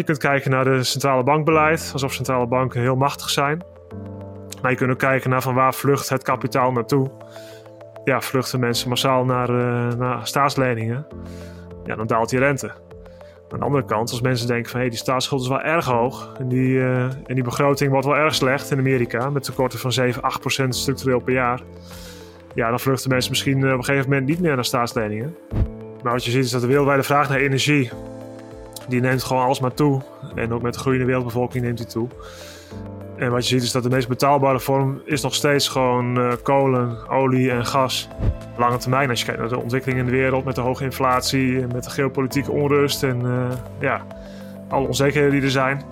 Je kunt kijken naar de centrale bankbeleid, alsof centrale banken heel machtig zijn. Maar je kunt ook kijken naar van waar vlucht het kapitaal naartoe. Ja, vluchten mensen massaal naar, uh, naar staatsleningen. Ja, dan daalt die rente. Aan de andere kant, als mensen denken van hé, hey, die staatsschuld is wel erg hoog. En die, uh, en die begroting wordt wel erg slecht in Amerika. Met tekorten van 7, 8 procent structureel per jaar. Ja, dan vluchten mensen misschien op een gegeven moment niet meer naar staatsleningen. Maar wat je ziet is dat de wereldwijde vraag naar energie die neemt gewoon alsmaar toe. En ook met de groeiende wereldbevolking neemt die toe. En wat je ziet is dat de meest betaalbare vorm is nog steeds gewoon uh, kolen, olie en gas. Lange termijn, als je kijkt naar de ontwikkelingen in de wereld met de hoge inflatie en met de geopolitieke onrust en uh, ja, alle onzekerheden die er zijn.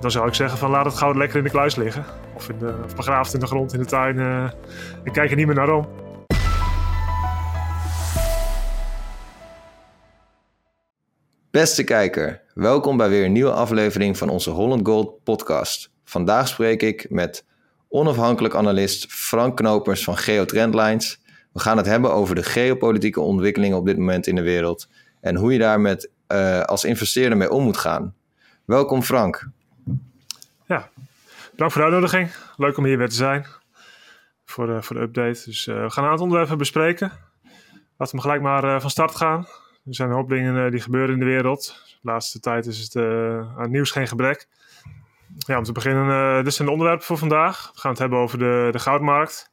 Dan zou ik zeggen van laat het goud lekker in de kluis liggen. Of, in de, begraafd in de grond in de tuin uh, en kijk er niet meer naar om. Beste kijker, welkom bij weer een nieuwe aflevering van onze Holland Gold podcast. Vandaag spreek ik met onafhankelijk analist Frank Knopers van Geotrendlines. We gaan het hebben over de geopolitieke ontwikkelingen op dit moment in de wereld en hoe je daar met, uh, als investeerder mee om moet gaan. Welkom Frank. Ja, bedankt voor de uitnodiging. Leuk om hier weer te zijn voor de, voor de update. Dus uh, we gaan een aantal onderwerpen bespreken. Laten we gelijk maar uh, van start gaan. Er zijn een hoop dingen uh, die gebeuren in de wereld. De laatste tijd is het uh, aan nieuws geen gebrek. Ja, om te beginnen, uh, dit zijn de onderwerpen voor vandaag. We gaan het hebben over de, de goudmarkt,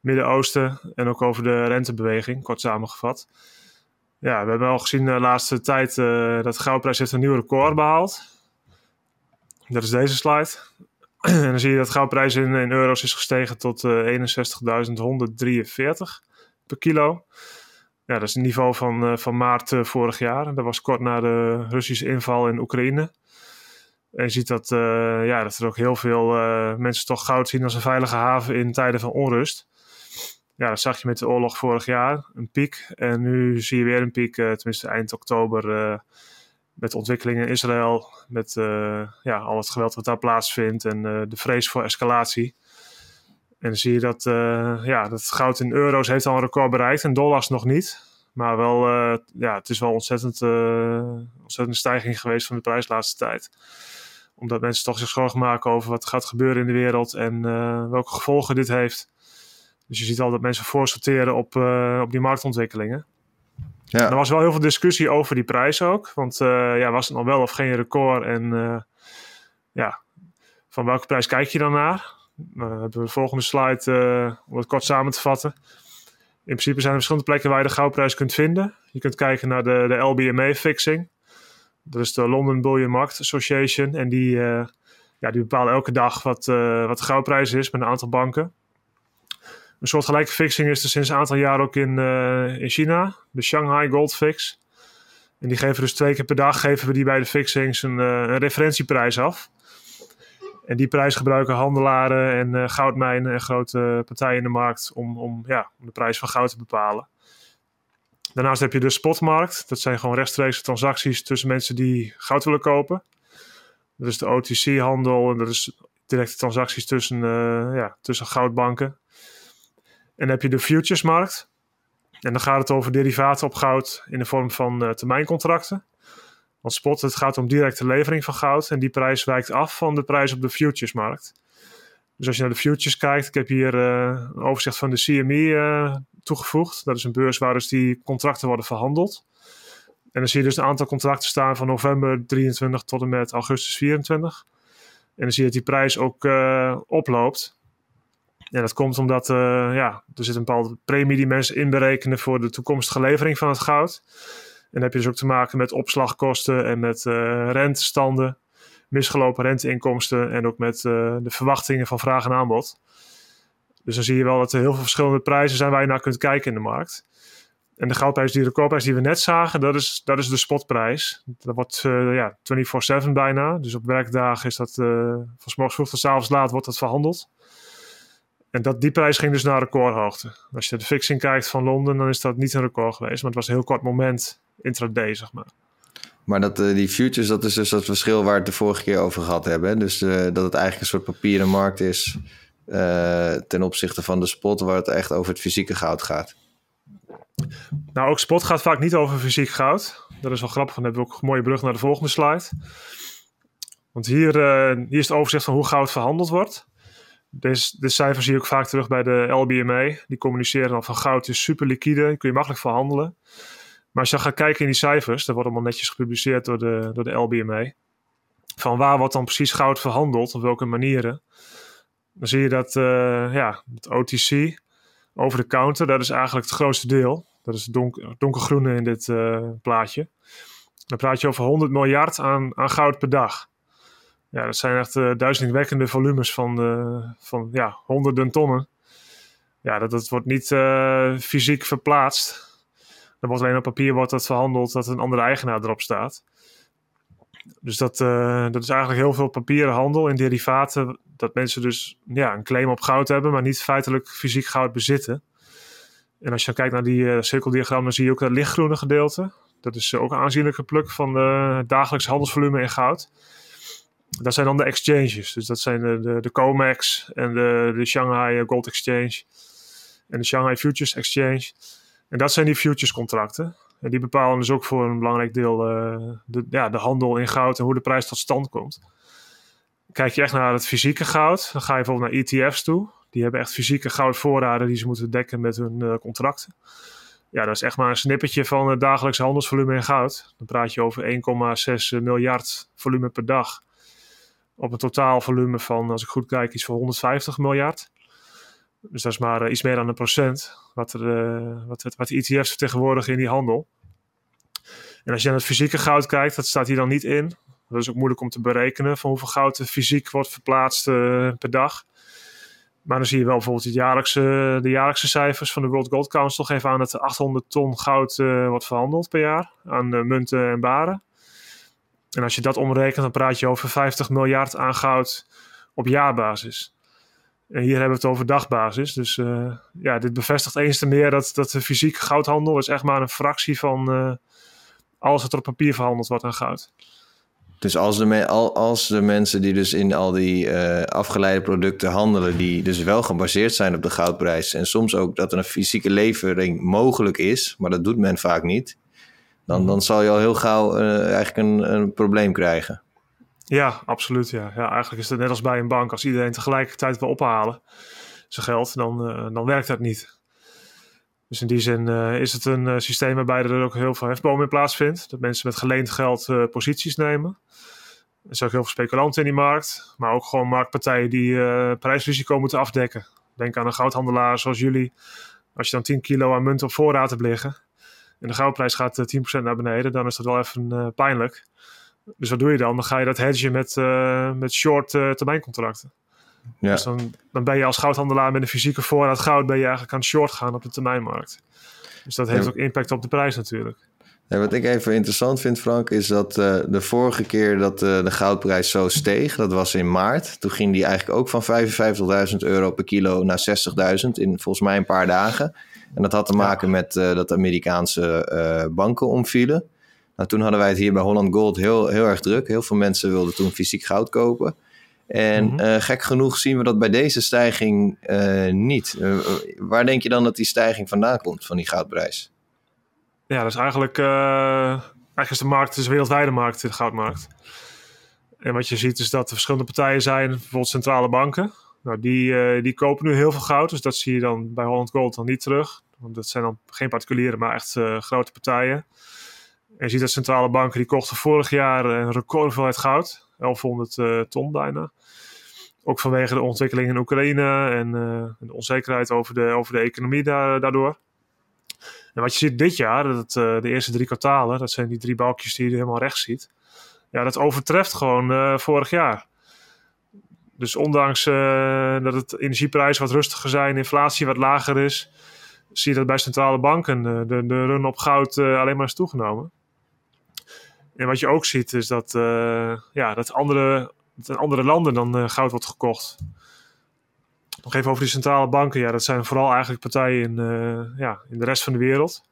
Midden-Oosten en ook over de rentebeweging, kort samengevat. Ja, we hebben al gezien de laatste tijd dat de goudprijs heeft een nieuw record behaald. Dat is deze slide. en dan zie je dat goudprijs in, in euro's is gestegen tot 61.143 per kilo. Ja, dat is het niveau van, uh, van maart uh, vorig jaar. Dat was kort na de Russische inval in Oekraïne. En je ziet dat, uh, ja, dat er ook heel veel mensen toch goud zien als een veilige haven in tijden van onrust. Ja, dat zag je met de oorlog vorig jaar, een piek. En nu zie je weer een piek, tenminste eind oktober, met ontwikkelingen in Israël. Met ja, al het geweld wat daar plaatsvindt en de vrees voor escalatie. En dan zie je dat, ja, dat goud in euro's heeft al een record bereikt en dollars nog niet. Maar wel, uh, ja, het is wel ontzettend, uh, ontzettende stijging geweest van de prijs de laatste tijd. Omdat mensen toch zich zorgen maken over wat gaat gebeuren in de wereld en welke gevolgen dit heeft. Dus je ziet al dat mensen voorsorteren op, op die marktontwikkelingen. Ja. er was wel heel veel discussie over die prijs ook. Want ja, was het nog wel of geen record? En ja, van welke prijs kijk je dan naar? Nou, hebben we de volgende slide om het kort samen te vatten. In principe zijn er verschillende plekken waar je de goudprijs kunt vinden. Je kunt kijken naar de, de LBMA-fixing. Dat is de London Bullion Market Association. En die, uh, ja, die bepalen elke dag wat, uh, wat de goudprijs is met een aantal banken. Een soort gelijke fixing is er sinds een aantal jaar ook in, in China. De Shanghai Gold Fix. En die geven dus twee keer per dag geven we die bij de fixings een, een referentieprijs af. En die prijs gebruiken handelaren en uh, goudmijnen en grote partijen in de markt om, om, ja, om de prijs van goud te bepalen. Daarnaast heb je de spotmarkt. Dat zijn gewoon rechtstreekse transacties tussen mensen die goud willen kopen. Dat is de OTC-handel en dat is directe transacties tussen, uh, ja, tussen goudbanken. En dan heb je de futuresmarkt. En dan gaat het over derivaten op goud in de vorm van uh, termijncontracten. Want spot, het gaat om directe levering van goud. En die prijs wijkt af van de prijs op de futuresmarkt. Dus als je naar de futures kijkt, ik heb hier uh, een overzicht van de CME uh, toegevoegd. Dat is een beurs waar dus die contracten worden verhandeld. En dan zie je dus een aantal contracten staan van november 23 tot en met augustus 24. En dan zie je dat die prijs ook uh, oploopt. En dat komt omdat ja, er zit een bepaalde premie die mensen inberekenen voor de toekomstige levering van het goud. En heb je dus ook te maken met opslagkosten en met uh, rentestanden, misgelopen renteinkomsten en ook met uh, de verwachtingen van vraag en aanbod. Dus dan zie je wel dat er heel veel verschillende prijzen zijn waar je naar kunt kijken in de markt. En de goudprijs, die recordprijs die we net zagen, dat is, dat is de spotprijs. Dat wordt uh, ja, 24-7 bijna. Dus op werkdagen is dat uh, van morgens vroeg tot avonds laat wordt dat verhandeld. En dat, die prijs ging dus naar recordhoogte. Als je de fixing kijkt van Londen, dan is dat niet een record geweest. Maar het was een heel kort moment intraday, zeg maar. Maar dat, uh, die futures, dat is dus dat verschil waar we het de vorige keer over gehad hebben. Dus uh, dat het eigenlijk een soort papieren markt is uh, ten opzichte van de spot, waar het echt over het fysieke goud gaat. Nou, ook spot gaat vaak niet over fysiek goud. Dat is wel grappig, dan hebben we ook een mooie brug naar de volgende slide. Want hier, hier is het overzicht van hoe goud verhandeld wordt. Deze, de cijfers zie je ook vaak terug bij de LBMA. Die communiceren dan van goud is super liquide, kun je makkelijk verhandelen. Maar als je gaat kijken in die cijfers, dat wordt allemaal netjes gepubliceerd door de, door de LBMA. Van waar wordt dan precies goud verhandeld, op welke manieren. Dan zie je dat uh, ja, het OTC, over de counter, dat is eigenlijk het grootste deel. Dat is het donker, donkergroene in dit uh, plaatje. Dan praat je over 100 miljard aan, aan goud per dag. Ja, dat zijn echt uh, duizendwekkende volumes van, van ja, honderden tonnen. Ja, dat, dat wordt niet fysiek verplaatst. Er wordt alleen op papier wordt dat verhandeld dat een andere eigenaar erop staat. Dus dat, uh, dat is eigenlijk heel veel papieren handel in derivaten. Dat mensen dus ja, een claim op goud hebben, maar niet feitelijk fysiek goud bezitten. En als je dan kijkt naar die uh, cirkeldiagram, dan zie je ook dat lichtgroene gedeelte. Dat is ook een aanzienlijke pluk van de dagelijks handelsvolume in goud. Dat zijn dan de exchanges. Dus dat zijn de, de, de COMEX en de, de Shanghai Gold Exchange en de Shanghai Futures Exchange. En dat zijn die futures contracten. En die bepalen dus ook voor een belangrijk deel uh, de, ja, de handel in goud en hoe de prijs tot stand komt. Kijk je echt naar het fysieke goud, dan ga je bijvoorbeeld naar ETF's toe. Die hebben echt fysieke goudvoorraden die ze moeten dekken met hun uh, contracten. Ja, dat is echt maar een snippertje van het dagelijkse handelsvolume in goud. Dan praat je over 1,6 miljard volume per dag. Op een totaal volume van, als ik goed kijk, iets van 150 miljard. Dus dat is maar uh, iets meer dan een procent wat, er, uh, wat, wat de ETF's vertegenwoordigen in die handel. En als je naar het fysieke goud kijkt, dat staat hier dan niet in. Dat is ook moeilijk om te berekenen van hoeveel goud er fysiek wordt verplaatst uh, per dag. Maar dan zie je wel bijvoorbeeld het jaarlijkse, de jaarlijkse cijfers van de World Gold Council geven aan dat er 800 ton goud wordt verhandeld per jaar aan munten en baren. En als je dat omrekent, dan praat je over 50 miljard aan goud op jaarbasis. En hier hebben we het over dagbasis. Dus uh, ja, dit bevestigt eens te meer dat, dat de fysieke goudhandel is echt maar een fractie van uh, alles wat er op papier verhandeld wordt aan goud. Dus als de, als de mensen die dus in al die uh, afgeleide producten handelen, die dus wel gebaseerd zijn op de goudprijs en soms ook dat er een fysieke levering mogelijk is, maar dat doet men vaak niet, dan, dan zal je al heel gauw eigenlijk een, een probleem krijgen. Ja, absoluut. Ja. ja, eigenlijk is het net als bij een bank. Als iedereen tegelijkertijd wil ophalen zijn geld, dan, uh, dan werkt dat niet. Dus in die zin uh, is het een uh, systeem waarbij er ook heel veel hefboom in plaatsvindt. Dat mensen met geleend geld posities nemen. Er zijn ook heel veel speculanten in die markt. Maar ook gewoon marktpartijen die prijsrisico moeten afdekken. Denk aan een goudhandelaar zoals jullie. Als je dan 10 kilo aan munt op voorraad hebt liggen. En de goudprijs gaat 10% naar beneden. Dan is dat wel even pijnlijk. Dus wat doe je dan? Dan ga je dat hedgen met, uh, met short uh, termijncontracten. Ja. Dus dan, dan ben je als goudhandelaar met een fysieke voorraad goud... ben je eigenlijk aan het short gaan op de termijnmarkt. Dus dat heeft ja. ook impact op de prijs natuurlijk. Ja, wat ik even interessant vind, Frank, is dat uh, de vorige keer dat uh, de goudprijs zo steeg, dat was in maart. Toen ging die eigenlijk ook van 55.000 euro per kilo naar 60.000 in volgens mij een paar dagen. En dat had te maken met uh, dat Amerikaanse banken omvielen. Nou, toen hadden wij het hier bij Holland Gold heel, heel erg druk. Heel veel mensen wilden toen fysiek goud kopen. En mm -hmm. uh, gek genoeg zien we dat bij deze stijging uh, niet. Uh, waar denk je dan dat die stijging vandaan komt, van die goudprijs? Ja, dat is eigenlijk, eigenlijk is de markt, het is een wereldwijde markt, de goudmarkt. En wat je ziet is dat er verschillende partijen zijn, bijvoorbeeld centrale banken. Nou, die, die kopen nu heel veel goud, dus dat zie je dan bij Holland Gold dan niet terug. Want dat zijn dan geen particulieren, maar echt grote partijen. En je ziet dat centrale banken die kochten vorig jaar een recordhoeveelheid goud. 1100 uh, ton bijna. Ook vanwege de ontwikkeling in Oekraïne en uh, de onzekerheid over de, over de economie daar, daardoor. En wat je ziet dit jaar, dat, uh, de eerste drie kwartalen, dat zijn die drie balkjes die je helemaal rechts ziet. Ja, dat overtreft gewoon vorig jaar. Dus ondanks dat het energieprijzen wat rustiger zijn, inflatie wat lager is, zie je dat bij centrale banken de, de run op goud alleen maar is toegenomen. En wat je ook ziet is dat, uh, ja, dat, andere, dat in andere landen dan uh, goud wordt gekocht. Nog even over die centrale banken. Ja, dat zijn vooral eigenlijk partijen in, uh, ja, in de rest van de wereld.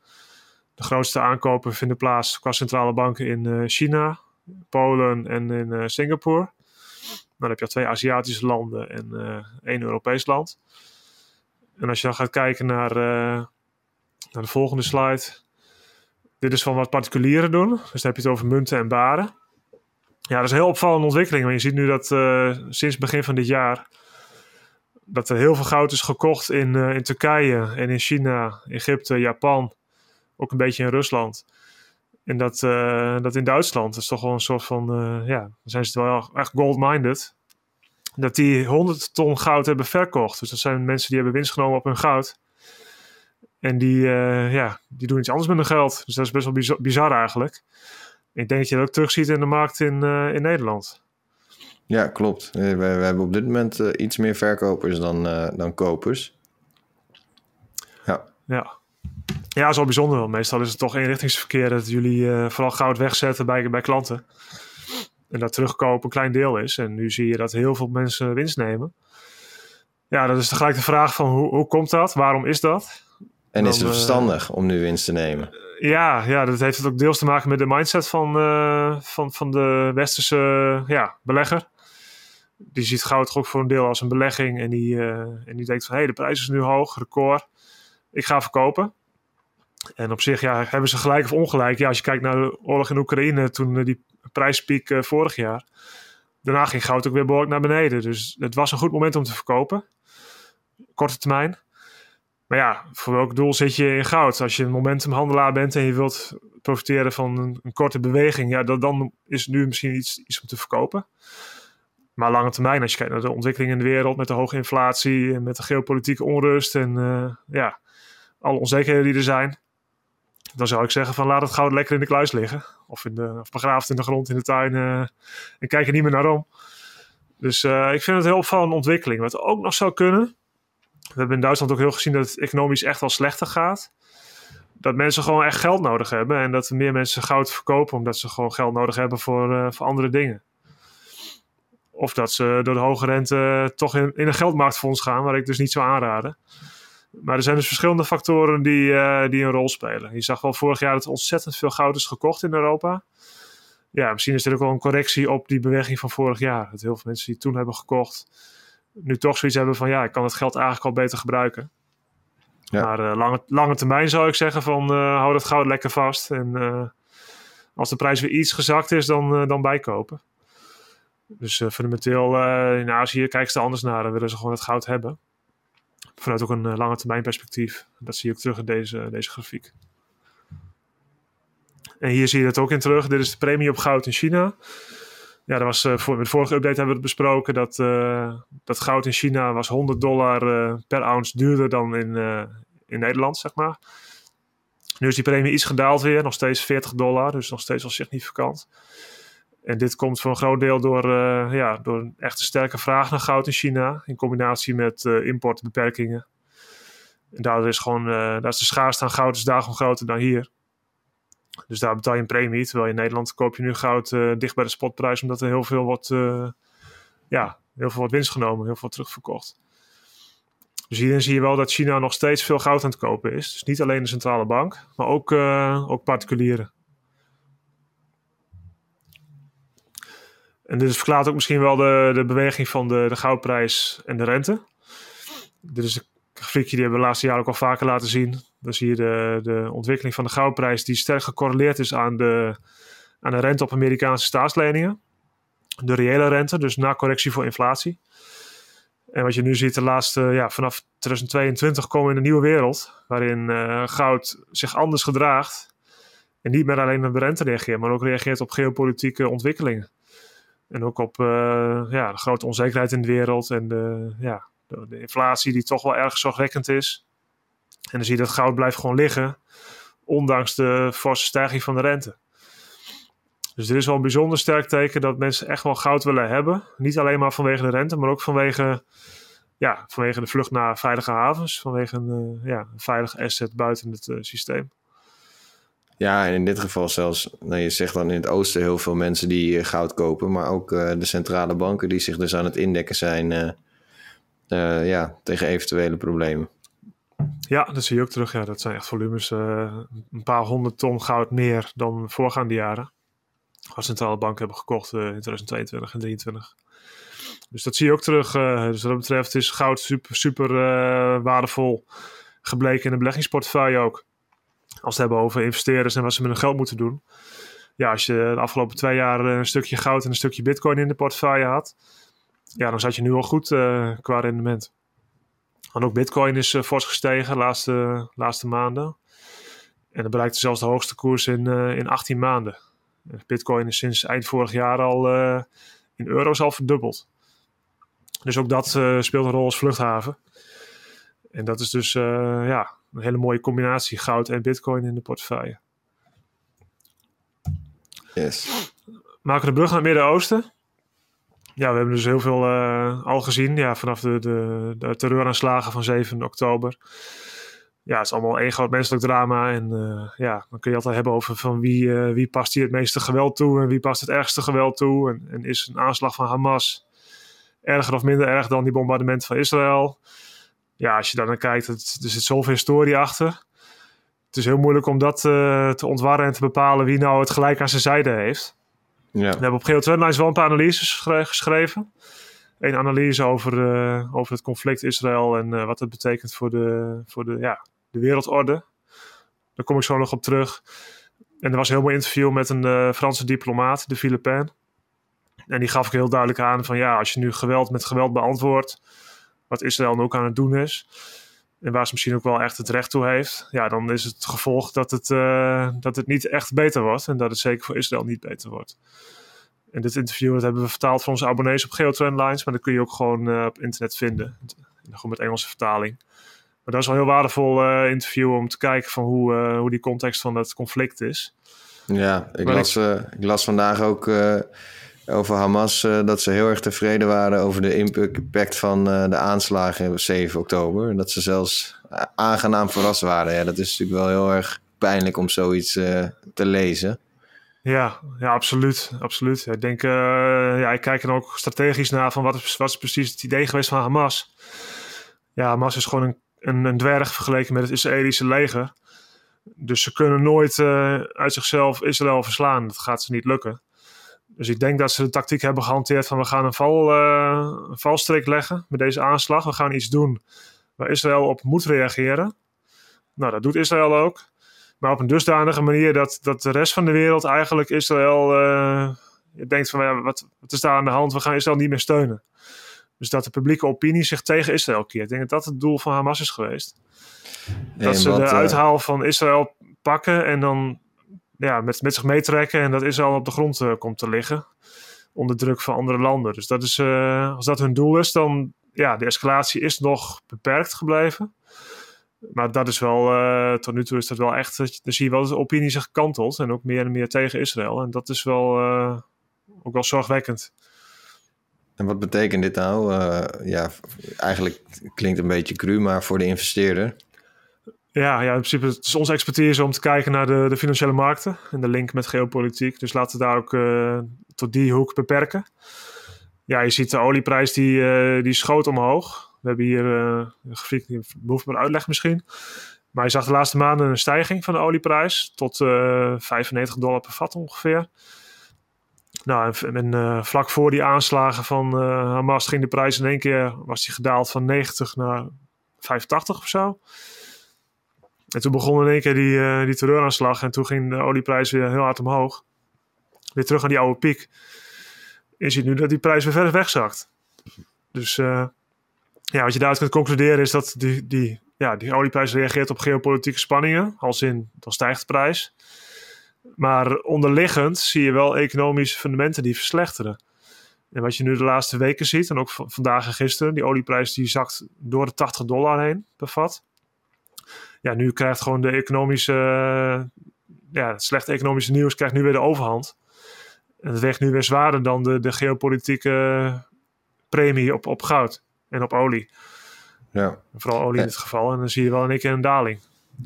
De grootste aankopen vinden plaats qua centrale banken in China, Polen en in Singapore. Dan heb je al twee Aziatische landen en één Europees land. En als je dan gaat kijken naar, naar de volgende slide dit is van wat particulieren doen. Dus dan heb je het over munten en baren. Ja, dat is een heel opvallende ontwikkeling. Want je ziet nu dat uh, sinds begin van dit jaar... dat er heel veel goud is gekocht in, uh, in Turkije en in China, Egypte, Japan. Ook een beetje in Rusland. En dat, uh, dat in Duitsland is toch wel een soort van... ja, dan zijn ze wel echt gold-minded. Dat die 100 ton goud hebben verkocht. Dus dat zijn mensen die hebben winst genomen op hun goud. En die, ja, die doen iets anders met hun geld. Dus dat is best wel bizar, bizar eigenlijk. Ik denk dat je dat ook terugziet in de markt in, uh, in Nederland. Ja, klopt. We, we hebben op dit moment uh, iets meer verkopers dan, dan kopers. Ja. Ja. Ja, is wel bijzonder. Meestal is het toch eenrichtingsverkeer dat jullie vooral goud wegzetten bij, bij klanten. En dat terugkopen een klein deel is. En nu zie je dat heel veel mensen winst nemen. Ja, dat is tegelijk de vraag van hoe, hoe komt dat? Waarom is dat? En dan, is het verstandig om nu winst te nemen? Ja, ja, dat heeft het ook deels te maken met de mindset van, uh, van, van de westerse ja, belegger. Die ziet goud ook voor een deel als een belegging. En die, uh, en die denkt van, hé, hey, de prijs is nu hoog, record. Ik ga verkopen. En op zich ja, hebben ze gelijk of ongelijk. Ja, als je kijkt naar de oorlog in Oekraïne, toen die prijspiek vorig jaar. Daarna ging goud ook weer behoorlijk naar beneden. Dus het was een goed moment om te verkopen. Korte termijn. Maar ja, voor welk doel zit je in goud? Als je een momentumhandelaar bent en je wilt profiteren van een, korte beweging, ja, dan is nu misschien iets, iets om te verkopen. Maar lange termijn, als je kijkt naar de ontwikkeling in de wereld met de hoge inflatie en met de geopolitieke onrust en uh, ja, alle onzekerheden die er zijn, dan zou ik zeggen van laat het goud lekker in de kluis liggen. Of, in de, of begraafd in de grond in de tuin uh, en kijk er niet meer naar om. Dus uh, ik vind het heel opvallende ontwikkeling. Wat ook nog zou kunnen, we hebben in Duitsland ook heel gezien dat het economisch echt wel slechter gaat. Dat mensen gewoon echt geld nodig hebben. En dat meer mensen goud verkopen omdat ze gewoon geld nodig hebben voor, uh, voor andere dingen. Of dat ze door de hoge rente toch in, in een geldmarktfonds gaan, waar ik dus niet zou aanraden. Maar er zijn dus verschillende factoren die, uh, die een rol spelen. Je zag wel vorig jaar dat er ontzettend veel goud is gekocht in Europa. Ja, misschien is dit ook wel een correctie op die beweging van vorig jaar. Dat heel veel mensen die toen hebben gekocht, nu toch zoiets hebben van ja, ik kan het geld eigenlijk al beter gebruiken. Ja. Maar uh, lange, lange termijn zou ik zeggen van uh, hou dat goud lekker vast. En uh, als de prijs weer iets gezakt is, dan, dan bijkopen. Dus fundamenteel in Azië kijken ze er anders naar en willen ze gewoon het goud hebben. Vanuit ook een lange termijn perspectief. Dat zie je ook terug in deze, deze grafiek. En hier zie je het ook in terug. Dit is de premie op goud in China ja, dat was, uh, voor, de vorige update hebben we het besproken dat, uh, dat goud in China was 100 dollar uh, per ounce duurder dan in, in Nederland, zeg maar. Nu is die premie iets gedaald weer, nog steeds 40 dollar, dus nog steeds wel significant. En dit komt voor een groot deel door, ja, door een echt sterke vraag naar goud in China, in combinatie met importbeperkingen. En daardoor is gewoon, daar is de schaarste aan goud is daarom groter dan hier. Dus daar betaal je een premie. Terwijl in Nederland koop je nu goud uh, dicht bij de spotprijs, omdat er heel veel wordt, uh, ja, heel veel wordt winst genomen, heel veel terugverkocht. Dus hierin zie je wel dat China nog steeds veel goud aan het kopen is. Dus niet alleen de centrale bank, maar ook, uh, ook particulieren. En dit verklaart ook misschien wel de, de beweging van de, de goudprijs en de rente. Dit is een grafiekje die hebben we de laatste jaren ook al vaker laten zien. Dan zie je de, de ontwikkeling van de goudprijs die sterk gecorreleerd is aan de, aan de rente op Amerikaanse staatsleningen. De reële rente, dus na correctie voor inflatie. En wat je nu ziet, de laatste, ja, vanaf 2022 komen we in een nieuwe wereld. Waarin uh, goud zich anders gedraagt. En niet meer alleen op de rente reageert, maar ook reageert op geopolitieke ontwikkelingen. En ook op uh, ja, de grote onzekerheid in de wereld en de, ja, de inflatie die toch wel erg zorgwekkend is. En dan zie je dat goud blijft gewoon liggen, ondanks de forse stijging van de rente. Dus dit is wel een bijzonder sterk teken dat mensen echt wel goud willen hebben. Niet alleen maar vanwege de rente, maar ook vanwege, ja, vanwege de vlucht naar veilige havens. Vanwege een, uh, veilig asset buiten het uh, systeem. Ja, en in dit geval zelfs, nou, je zegt dan in het oosten heel veel mensen die uh, goud kopen. Maar ook de centrale banken die zich dus aan het indekken zijn ja, tegen eventuele problemen. Ja, dat zie je ook terug. Ja, dat zijn echt volumes. Uh, een paar honderd ton goud meer dan voorgaande jaren. Als centrale banken hebben gekocht uh, in 2022 en 2023. Dus dat zie je ook terug. Uh, dus wat dat betreft is goud super, super waardevol gebleken in de beleggingsportefeuille ook. Als we het hebben over investeerders en wat ze met hun geld moeten doen. Ja, als je de afgelopen twee jaar een stukje goud en een stukje bitcoin in de portefeuille had. Ja, dan zat je nu al goed qua rendement. En ook bitcoin is fors gestegen de laatste, laatste maanden. En dat bereikte zelfs de hoogste koers in, in 18 maanden. Bitcoin is sinds eind vorig jaar al in euro's al verdubbeld. Dus ook dat speelt een rol als vluchthaven. En dat is dus ja, een hele mooie combinatie goud en bitcoin in de portefeuille. Yes. Maken we de brug naar het Midden-Oosten. Ja, we hebben dus heel veel uh, al gezien. Ja, vanaf de, de, de terreuraanslagen van 7 oktober. Ja, het is allemaal één groot menselijk drama. En ja, dan kun je altijd hebben over van wie, wie past hier het meeste geweld toe en wie past het ergste geweld toe. En, en is een aanslag van Hamas erger of minder erg dan die bombardementen van Israël. Ja, als je daar naar kijkt, het, er zit zoveel historie achter. Het is heel moeilijk om dat te ontwarren en te bepalen wie nou het gelijk aan zijn zijde heeft. Ja. We hebben op GeoTrendlines wel een paar analyses geschreven. Een analyse over, uh, over het conflict Israël en uh, wat het betekent voor, de, voor de, ja, de wereldorde. Daar kom ik zo nog op terug. En er was een heel mooi interview met een Franse diplomaat, de Philippijn. En die gaf ik heel duidelijk aan van ja, als je nu geweld met geweld beantwoordt, wat Israël ook aan het doen is, en waar ze misschien ook wel echt het recht toe heeft, ja, dan is het gevolg dat het, uh, dat het niet echt beter wordt en dat het zeker voor Israël niet beter wordt. En dit interview dat hebben we vertaald voor onze abonnees op Geotrendlines, maar dat kun je ook gewoon uh, op internet vinden. Gewoon met Engelse vertaling. Maar dat is wel een heel waardevol uh, interview om te kijken van hoe, hoe die context van het conflict is. Ja, ik, las, ik... ik las vandaag ook over Hamas uh, dat ze heel erg tevreden waren over de impact van uh, de aanslagen op 7 oktober. En dat ze zelfs aangenaam verrast waren. Ja, dat is natuurlijk wel heel erg pijnlijk om zoiets te lezen. Ja, ja absoluut. absoluut. Ik denk, ja, ik kijk er ook strategisch naar van wat is, wat is precies het idee geweest van Hamas. Ja, Hamas is gewoon een, een, een dwerg vergeleken met het Israëlische leger. Dus ze kunnen nooit uit zichzelf Israël verslaan. Dat gaat ze niet lukken. Dus ik denk dat ze de tactiek hebben gehanteerd van we gaan een, val, uh, een valstrik leggen met deze aanslag. We gaan iets doen waar Israël op moet reageren. Nou, dat doet Israël ook. Maar op een dusdanige manier dat, dat de rest van de wereld eigenlijk Israël uh, denkt van ja, wat, wat is daar aan de hand? We gaan Israël niet meer steunen. Dus dat de publieke opinie zich tegen Israël keert. Ik denk dat dat het doel van Hamas is geweest. dat ze de uh... uithaal van Israël pakken en dan ja, met, met zich meetrekken en dat Israël op de grond uh, komt te liggen. Onder druk van andere landen. Dus dat is, uh, als dat hun doel is, dan ja, de escalatie is nog beperkt gebleven. Maar dat is wel, uh, tot nu toe is dat wel echt, dan zie je wel dat de opinie zich kantelt. En ook meer en meer tegen Israël. En dat is wel, ook wel zorgwekkend. En wat betekent dit nou? ja, eigenlijk klinkt een beetje cru, maar voor de investeerder. Ja, ja, in principe het is onze expertise om te kijken naar de, de financiële markten en de link met geopolitiek. Dus laten we daar ook uh, tot die hoek beperken. Ja, je ziet de olieprijs die, uh, die schoot omhoog. We hebben hier uh, een grafiek, die behoeft maar uitleg misschien. Maar je zag de laatste maanden een stijging van de olieprijs tot 95 dollar per vat ongeveer. Nou, vlak voor die aanslagen van Hamas ging de prijs in één keer, was die gedaald van 90 naar 85 of zo. En toen begon in één keer die, uh, die terreuraanslag. En toen ging de olieprijs weer heel hard omhoog. Weer terug aan die oude piek. Je ziet nu dat die prijs weer verder wegzakt. Dus uh, ja, wat je daaruit kunt concluderen is dat die, die, ja, die olieprijs reageert op geopolitieke spanningen. Als in, dan stijgt de prijs. Maar onderliggend zie je wel economische fundamenten die verslechteren. En wat je nu de laatste weken ziet, en ook vandaag en gisteren, die olieprijs die zakt door de 80 dollar heen per vat ja, nu krijgt gewoon de economische, ja, het slechte economische nieuws krijgt nu weer de overhand. En het weegt nu weer zwaarder dan de, de geopolitieke premie op, op goud en op olie. Ja. Vooral olie in dit geval. En dan zie je wel in één keer een daling.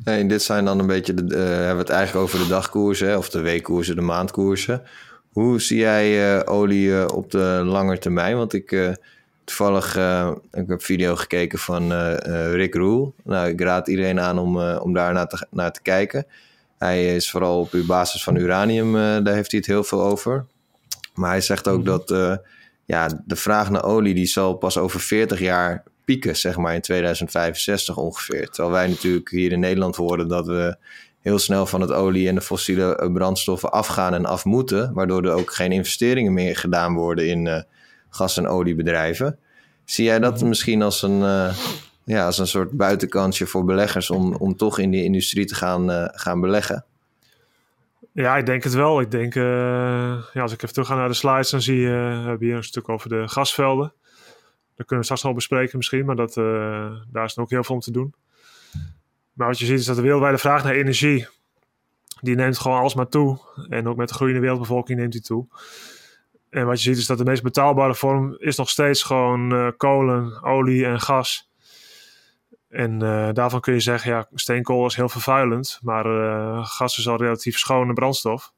Nee, dit zijn dan een beetje, de, uh, hebben we het eigenlijk over de dagkoersen, of de weekkoersen, de maandkoersen. Hoe zie jij uh, olie uh, op de lange termijn? Want ik toevallig uh, ik heb een video gekeken van uh, Rick Roel. Nou, ik raad iedereen aan om, uh, om daar naar te, naar te kijken. Hij is vooral op basis van uranium, daar heeft hij het heel veel over. Maar hij zegt ook mhm. dat ja, de vraag naar olie die zal pas over 40 jaar pieken, zeg maar in 2065 ongeveer. Terwijl wij natuurlijk hier in Nederland horen dat we heel snel van het olie en de fossiele brandstoffen afgaan en af moeten, waardoor er ook geen investeringen meer gedaan worden in gas- en oliebedrijven. Zie jij dat mhm. misschien als een, ja, als een soort buitenkansje voor beleggers om, om toch in die industrie te gaan, gaan beleggen? Ja, ik denk het wel. Ik denk, ja, als ik even terug ga naar de slides, dan zie je, we hebben hier een stuk over de gasvelden. Dat kunnen we straks al bespreken misschien, maar dat, daar is ook heel veel om te doen. Maar wat je ziet is dat de wereldwijde vraag naar energie, die neemt gewoon alsmaar toe. En ook met de groeiende wereldbevolking neemt die toe. En wat je ziet is dat de meest betaalbare vorm is nog steeds gewoon uh, kolen, olie en gas. En uh, daarvan kun je zeggen, ja, steenkool is heel vervuilend, maar uh, gas is al relatief schone brandstof.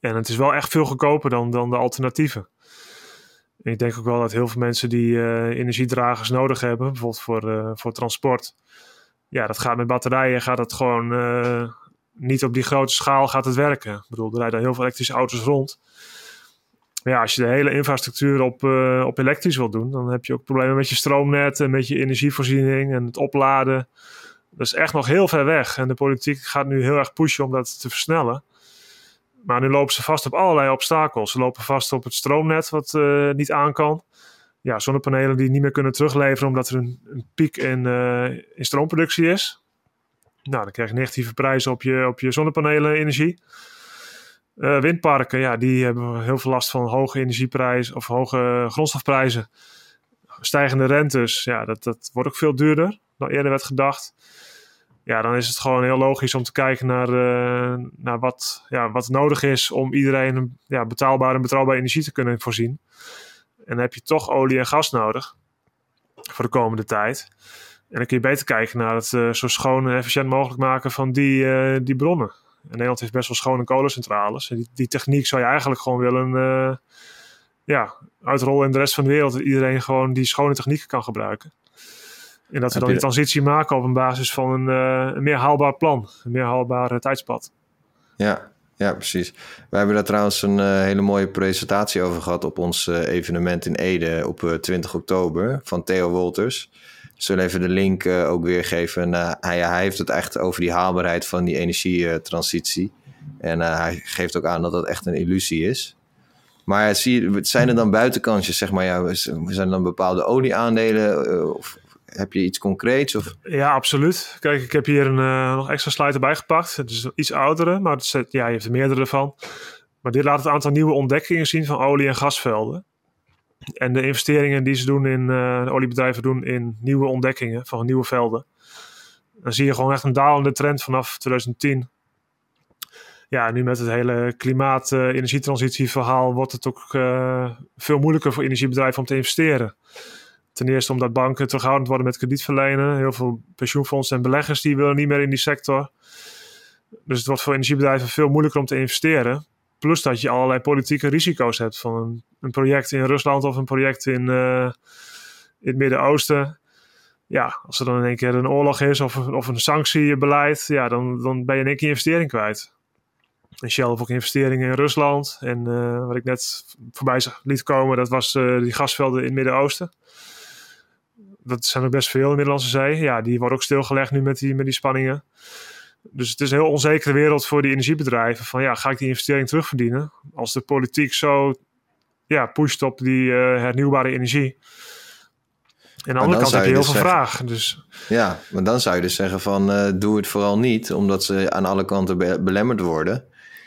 En het is wel echt veel goedkoper dan, dan de alternatieven ik denk ook wel dat heel veel mensen die energiedragers nodig hebben, bijvoorbeeld voor, voor transport. Ja, dat gaat met batterijen, gaat het gewoon niet op die grote schaal gaat het werken. Ik bedoel, er rijden heel veel elektrische auto's rond. Maar ja, als je de hele infrastructuur op, op elektrisch wil doen, dan heb je ook problemen met je stroomnet en met je energievoorziening en het opladen. Dat is echt nog heel ver weg. En de politiek gaat nu heel erg pushen om dat te versnellen. Maar nu lopen ze vast op allerlei obstakels. Ze lopen vast op het stroomnet, wat uh, niet aan kan. Ja, zonnepanelen die niet meer kunnen terugleveren omdat er een, een piek in, uh, in stroomproductie is. Nou, dan krijg je negatieve prijzen op je, op je zonnepanelenenergie. Uh, windparken, ja, die hebben heel veel last van hoge energieprijzen of hoge grondstofprijzen. Stijgende rentes, ja, dat, dat wordt ook veel duurder dan eerder werd gedacht ja, dan is het gewoon heel logisch om te kijken naar, uh, naar wat, ja, wat nodig is om iedereen een ja, betaalbare en betrouwbare energie te kunnen voorzien. En dan heb je toch olie en gas nodig voor de komende tijd. En dan kun je beter kijken naar het uh, zo schoon en efficiënt mogelijk maken van die, die bronnen. En Nederland heeft best wel schone kolencentrales. En die, die techniek zou je eigenlijk gewoon willen ja, uitrollen in de rest van de wereld. Dat iedereen gewoon die schone technieken kan gebruiken. En dat we dan die transitie maken op een basis van een, uh, een meer haalbaar plan, een meer haalbaar tijdspad. Ja, ja, precies. We hebben daar trouwens een uh, hele mooie presentatie over gehad op ons uh, evenement in Ede op 20 oktober van Theo Wolters. Zullen even de link ook weergeven. hij, hij heeft het echt over die haalbaarheid van die energietransitie. En hij geeft ook aan dat dat echt een illusie is. Maar zie, zijn er dan buitenkansjes, zeg maar, ja, zijn er dan bepaalde olieaandelen of heb je iets concreets? Of? Ja, absoluut. Kijk, ik heb hier een uh, nog extra slide erbij gepakt. Het is iets oudere, maar het ja, je hebt er meerdere van. Maar dit laat het aantal nieuwe ontdekkingen zien van olie- en gasvelden. En de investeringen die ze doen in, de oliebedrijven doen in nieuwe ontdekkingen van nieuwe velden. Dan zie je gewoon echt een dalende trend vanaf 2010. Ja, nu met het hele klimaat-energietransitieverhaal uh, wordt het ook uh, veel moeilijker voor energiebedrijven om te investeren. Ten eerste omdat banken terughoudend worden met kredietverlenen. Heel veel pensioenfondsen en beleggers die willen niet meer in die sector. Dus het wordt voor energiebedrijven veel moeilijker om te investeren. Plus dat je allerlei politieke risico's hebt van een, een project in Rusland of een project in, uh, in het Midden-Oosten. Ja, als er dan in één keer een oorlog is of, of een sanctiebeleid, ja, dan, dan ben je in één keer je investering kwijt. En Shell heeft ook investeringen in Rusland. En uh, wat ik net voorbij liet komen, dat was uh, die gasvelden in het Midden-Oosten dat zijn er best veel in de Middellandse Zee. Ja, die worden ook stilgelegd nu met die, met die spanningen. Dus het is een heel onzekere wereld voor die energiebedrijven. Van ja, ga ik die investering terugverdienen? Als de politiek zo ja, pusht op die uh, hernieuwbare energie. En aan de andere kant heb je heel dus veel vraag. Dus. Ja, maar dan zou je dus zeggen van uh, doe het vooral niet, omdat ze aan alle kanten be belemmerd worden.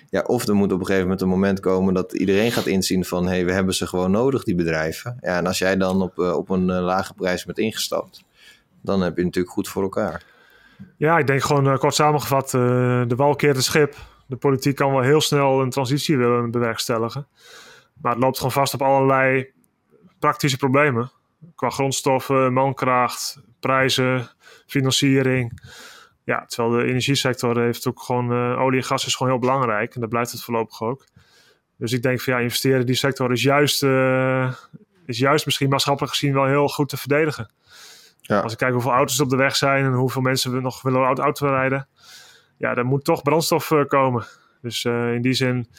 Ja, of er moet op een gegeven moment een moment komen dat iedereen gaat inzien van... hé, hey, we hebben ze gewoon nodig, die bedrijven. Ja, en als jij dan op, uh, op een lage prijs bent ingestapt... dan heb je natuurlijk goed voor elkaar. Ja, ik denk gewoon uh, kort samengevat, de wal keert het schip. De politiek kan wel heel snel een transitie willen bewerkstelligen. Maar het loopt gewoon vast op allerlei praktische problemen. Qua grondstoffen, mankracht, prijzen, financiering... Ja, terwijl de energiesector heeft ook gewoon, uh, olie en gas is gewoon heel belangrijk. En dat blijft het voorlopig ook. Dus ik denk van ja, investeren in die sector is juist, is juist misschien maatschappelijk gezien wel heel goed te verdedigen. Ja. Als ik kijk hoeveel auto's op de weg zijn en hoeveel mensen we nog willen auto, auto rijden. Ja, er moet toch brandstof uh, komen. Dus in die zin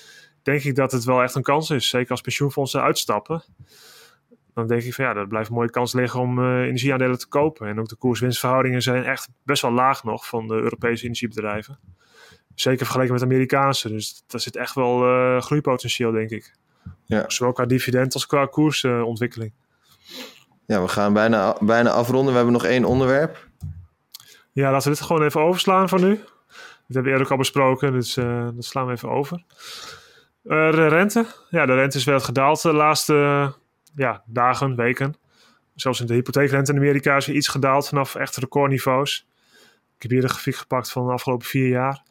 denk ik dat het wel echt een kans is. Zeker als pensioenfondsen uitstappen dan denk ik van ja, dat blijft een mooie kans liggen om uh, energieaandelen te kopen. En ook de koers-winstverhoudingen zijn echt best wel laag nog van de Europese energiebedrijven. Zeker vergeleken met Amerikaanse. Dus daar zit echt wel uh, groeipotentieel, denk ik. Ja. Zowel qua dividend als qua koersontwikkeling. Ja, we gaan bijna, bijna afronden. We hebben nog één onderwerp. Ja, laten we dit gewoon even overslaan van nu. Dat hebben we eerder ook al besproken, dus uh, dat slaan we even over. Uh, de rente. Ja, de rente is wel gedaald de laatste ja, dagen, weken. Zelfs in de hypotheekrente in Amerika is iets gedaald vanaf echt recordniveaus. Ik heb hier de grafiek gepakt van de afgelopen vier jaar.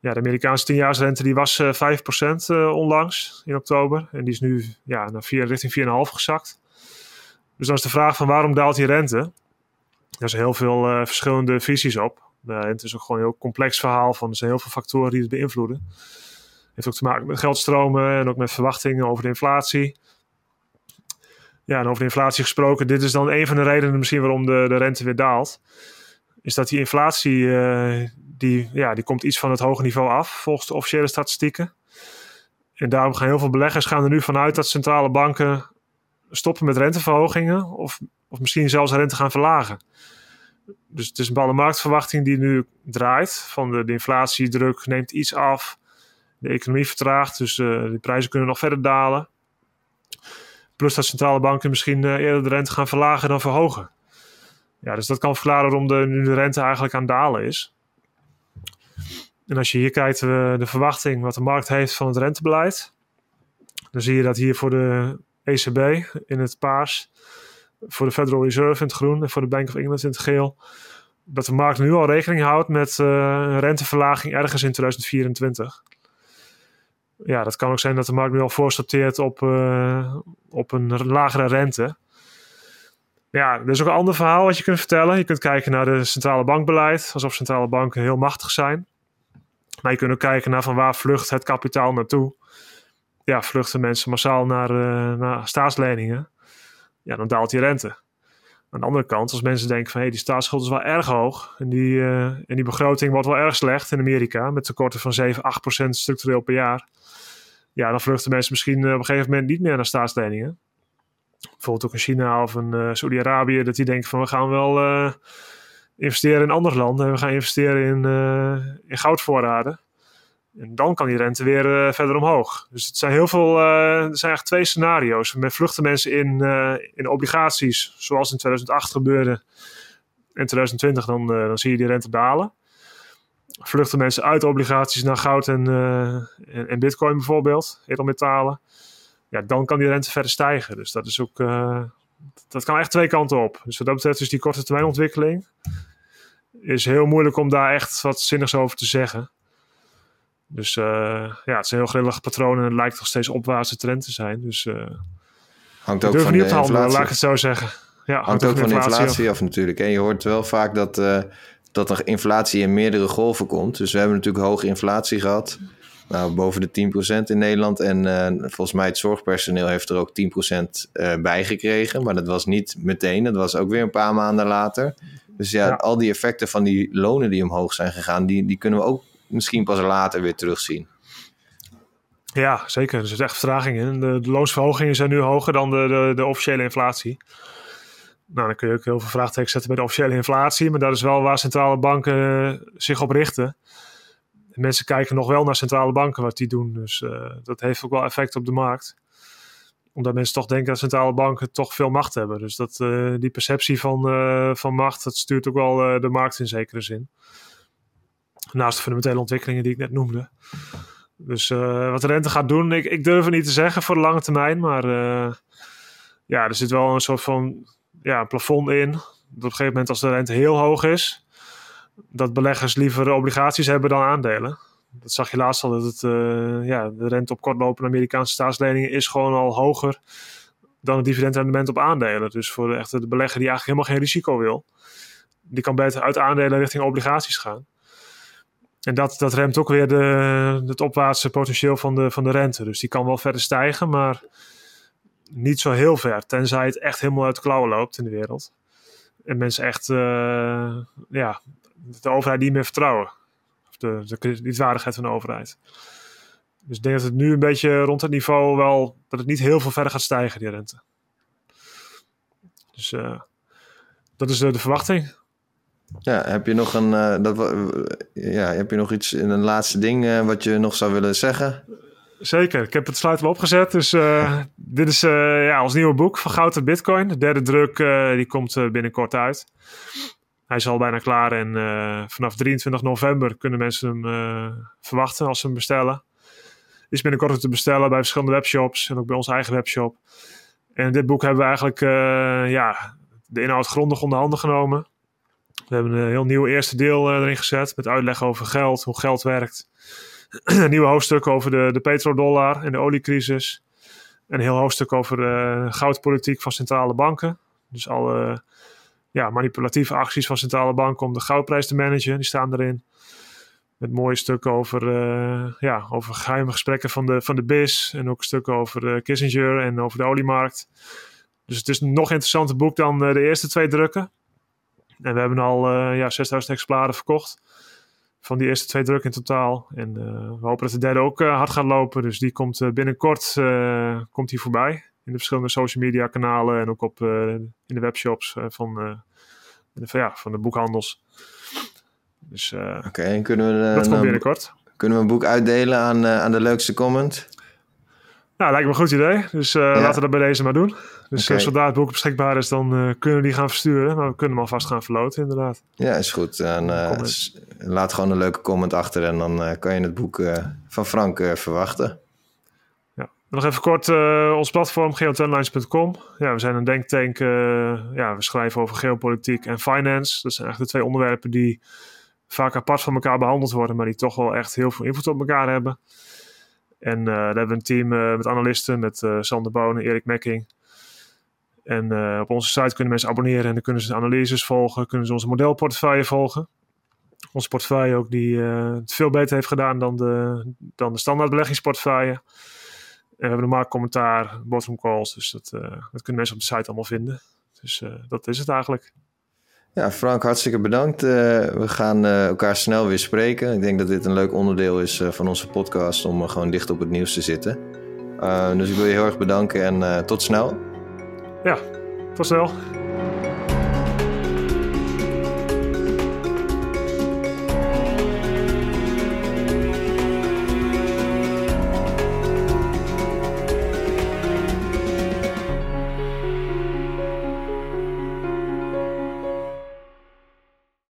Ja, de Amerikaanse 10-jaarsrente die was uh, eh, 5% uh, onlangs in oktober. En die is nu ja, naar 4, richting 4,5 gezakt. Dus dan is de vraag van waarom daalt die rente? Er zijn heel veel uh, verschillende visies op. Uh, het is ook gewoon een heel complex verhaal van er zijn heel veel factoren die het beïnvloeden. Het heeft ook te maken met geldstromen en ook met verwachtingen over de inflatie. Ja, en over de inflatie gesproken, dit is dan een van de redenen misschien waarom de, de rente weer daalt. Is dat die inflatie, uh, die, ja, die komt iets van het hoge niveau af, volgens de officiële statistieken. En daarom gaan heel veel beleggers gaan er nu vanuit dat centrale banken stoppen met renteverhogingen of, of misschien zelfs rente gaan verlagen. Dus het is een bepaalde marktverwachting die nu draait. Van de, de inflatiedruk neemt iets af. De economie vertraagt, dus uh, de prijzen kunnen nog verder dalen. Plus dat centrale banken misschien uh, eerder de rente gaan verlagen dan verhogen. Ja, dus dat kan verklaren waarom de, nu de rente eigenlijk aan dalen is. En als je hier kijkt, uh, de verwachting wat de markt heeft van het rentebeleid. Dan zie je dat hier voor de ECB in het paars voor de Federal Reserve in het groen en voor de Bank of England in het geel. Dat de markt nu al rekening houdt met uh, een renteverlaging ergens in 2024. Ja, dat kan ook zijn dat de markt nu al voorsorteert op, uh, op een lagere rente. Ja, er is ook een ander verhaal wat je kunt vertellen. Je kunt kijken naar de centrale bankbeleid, alsof centrale banken heel machtig zijn. Maar je kunt ook kijken naar van waar vlucht het kapitaal naartoe. Ja, vluchten mensen massaal naar, uh, naar staatsleningen ja, dan daalt die rente. Aan de andere kant, als mensen denken van hey, die staatsschuld is wel erg hoog en die, uh, en die begroting wordt wel erg slecht in Amerika met tekorten van 7, 8 procent structureel per jaar. Ja, dan vluchten mensen misschien uh, op een gegeven moment niet meer naar staatsleningen. Bijvoorbeeld ook in China of in Saudi-Arabië, dat die denken van we gaan wel investeren in andere landen en we gaan investeren in, in goudvoorraden. En dan kan die rente weer uh, verder omhoog. Dus het zijn heel veel, er zijn eigenlijk twee scenario's. Met vluchten mensen in, uh, in obligaties, zoals in 2008 gebeurde. In 2020 dan, dan zie je die rente dalen. Vluchten mensen uit obligaties naar goud en, en, en, bitcoin bijvoorbeeld, edelmetalen. Ja, dan kan die rente verder stijgen. Dus dat is ook, dat kan echt twee kanten op. Dus wat dat betreft is die korte termijn ontwikkeling is heel moeilijk om daar echt wat zinnigs over te zeggen. Dus uh, ja, het is een heel grillig patroon en het lijkt nog steeds opwaartse trend te zijn. Dus uh, hangt ook van niet de op handelen, laat ik het zo zeggen. Ja, hangt, hangt ook van de inflatie, inflatie af. natuurlijk. En je hoort wel vaak dat, uh, dat er inflatie in meerdere golven komt. Dus we hebben natuurlijk hoge inflatie gehad. Nou, boven de 10% in Nederland. En volgens mij het zorgpersoneel heeft er ook 10% bij gekregen. Maar dat was niet meteen. Dat was ook weer een paar maanden later. Dus ja, ja, al die effecten van die lonen die omhoog zijn gegaan, die, die kunnen we ook misschien pas later weer terugzien. Ja, zeker. Er zit echt vertraging in. De, de loonsverhogingen zijn nu hoger dan de, de, de, officiële inflatie. Nou, dan kun je ook heel veel vraagtekens zetten bij de officiële inflatie. Maar dat is wel waar centrale banken zich op richten. mensen kijken nog wel naar centrale banken wat die doen. Dus uh, dat heeft ook wel effect op de markt. Omdat mensen toch denken dat centrale banken toch veel macht hebben. Dus dat, uh, die perceptie van, van macht, dat stuurt ook wel de markt in zekere zin. Naast de fundamentele ontwikkelingen die ik net noemde. Dus uh, wat de rente gaat doen, ik, ik durf het niet te zeggen voor de lange termijn. Maar uh, ja, er zit wel een soort van ja, plafond in. Dat op een gegeven moment als de rente heel hoog is, dat beleggers liever obligaties hebben dan aandelen. Dat zag je laatst al, dat het, uh, ja, de rente op kortlopende Amerikaanse staatsleningen is gewoon al hoger dan het dividendrendement op aandelen. Dus voor de, echte de belegger die eigenlijk helemaal geen risico wil, die kan beter uit aandelen richting obligaties gaan. En dat, dat remt ook weer de, het opwaartse potentieel van de, van de rente. Dus die kan wel verder stijgen, maar niet zo heel ver. Tenzij het echt helemaal uit de klauwen loopt in de wereld. En mensen echt uh, ja, de overheid niet meer vertrouwen. Of de, de kredietwaardigheid van de overheid. Dus ik denk dat het nu een beetje rond het niveau wel... dat het niet heel veel verder gaat stijgen, die rente. Dus dat is de verwachting. Ja, heb je nog een, uh, dat, ja, heb je nog iets, een laatste ding uh, wat je nog zou willen zeggen? Zeker, ik heb het sluit wel opgezet. Dus uh, dit is ja, ons nieuwe boek van Goud en Bitcoin. De derde druk die komt binnenkort uit. Hij is al bijna klaar en vanaf 23 november kunnen mensen hem verwachten als ze hem bestellen. Is binnenkort te bestellen bij verschillende webshops en ook bij onze eigen webshop. En dit boek hebben we eigenlijk ja, de inhoud grondig onder handen genomen. We hebben een heel nieuw eerste deel erin gezet met uitleg over geld, hoe geld werkt. een nieuw hoofdstuk over de, de petrodollar en de oliecrisis. Een heel hoofdstuk over de goudpolitiek van centrale banken. Dus alle ja, manipulatieve acties van centrale banken om de goudprijs te managen, die staan erin. Met mooie stukken over, uh, ja, over geheime gesprekken van de, van de BIS. En ook een stuk over Kissinger en over de oliemarkt. Dus het is een nog interessanter boek dan de eerste twee drukken. En we hebben al ja, 6000 exemplaren verkocht van die eerste twee drukken in totaal. En uh, we hopen dat de derde ook uh, hard gaat lopen. Dus die komt binnenkort komt die voorbij. In de verschillende social media kanalen en ook op, in de webshops van, de, ja, van de boekhandels. Dus Oké, en kunnen we, dat komt binnenkort. Kunnen we een boek uitdelen aan, aan de leukste comment? Nou, lijkt me een goed idee. Dus uh, laten we dat bij deze maar doen. Dus okay. zodra het boek beschikbaar is, dan uh, kunnen we die gaan versturen. Maar we kunnen hem alvast gaan verloten, inderdaad. Ja, is goed. En, uh, laat gewoon een leuke comment achter en dan kan je het boek van Frank verwachten. Ja. Nog even kort ons platform geotenlines.com. Ja, we zijn een denktank. ja, we schrijven over geopolitiek en finance. Dat zijn eigenlijk de twee onderwerpen die vaak apart van elkaar behandeld worden, maar die toch wel echt heel veel invloed op elkaar hebben. En uh, daar hebben we een team uh, met analisten, met uh, Sander Boon en Erik Mekking. En op onze site kunnen mensen abonneren en dan kunnen ze analyses volgen, kunnen ze onze modelportefeuille volgen. Onze portefeuille ook die het veel beter heeft gedaan dan de, dan de standaard beleggingsportefeuille. En we hebben een marktcommentaar, bottom calls, dus dat, dat kunnen mensen op de site allemaal vinden. Dus dat is het eigenlijk. Ja, Frank, hartstikke bedankt. Uh, we gaan uh, elkaar snel weer spreken. Ik denk dat dit een leuk onderdeel is uh, van onze podcast om gewoon dicht op het nieuws te zitten. dus ik wil je heel erg bedanken en tot snel. Ja, tot snel.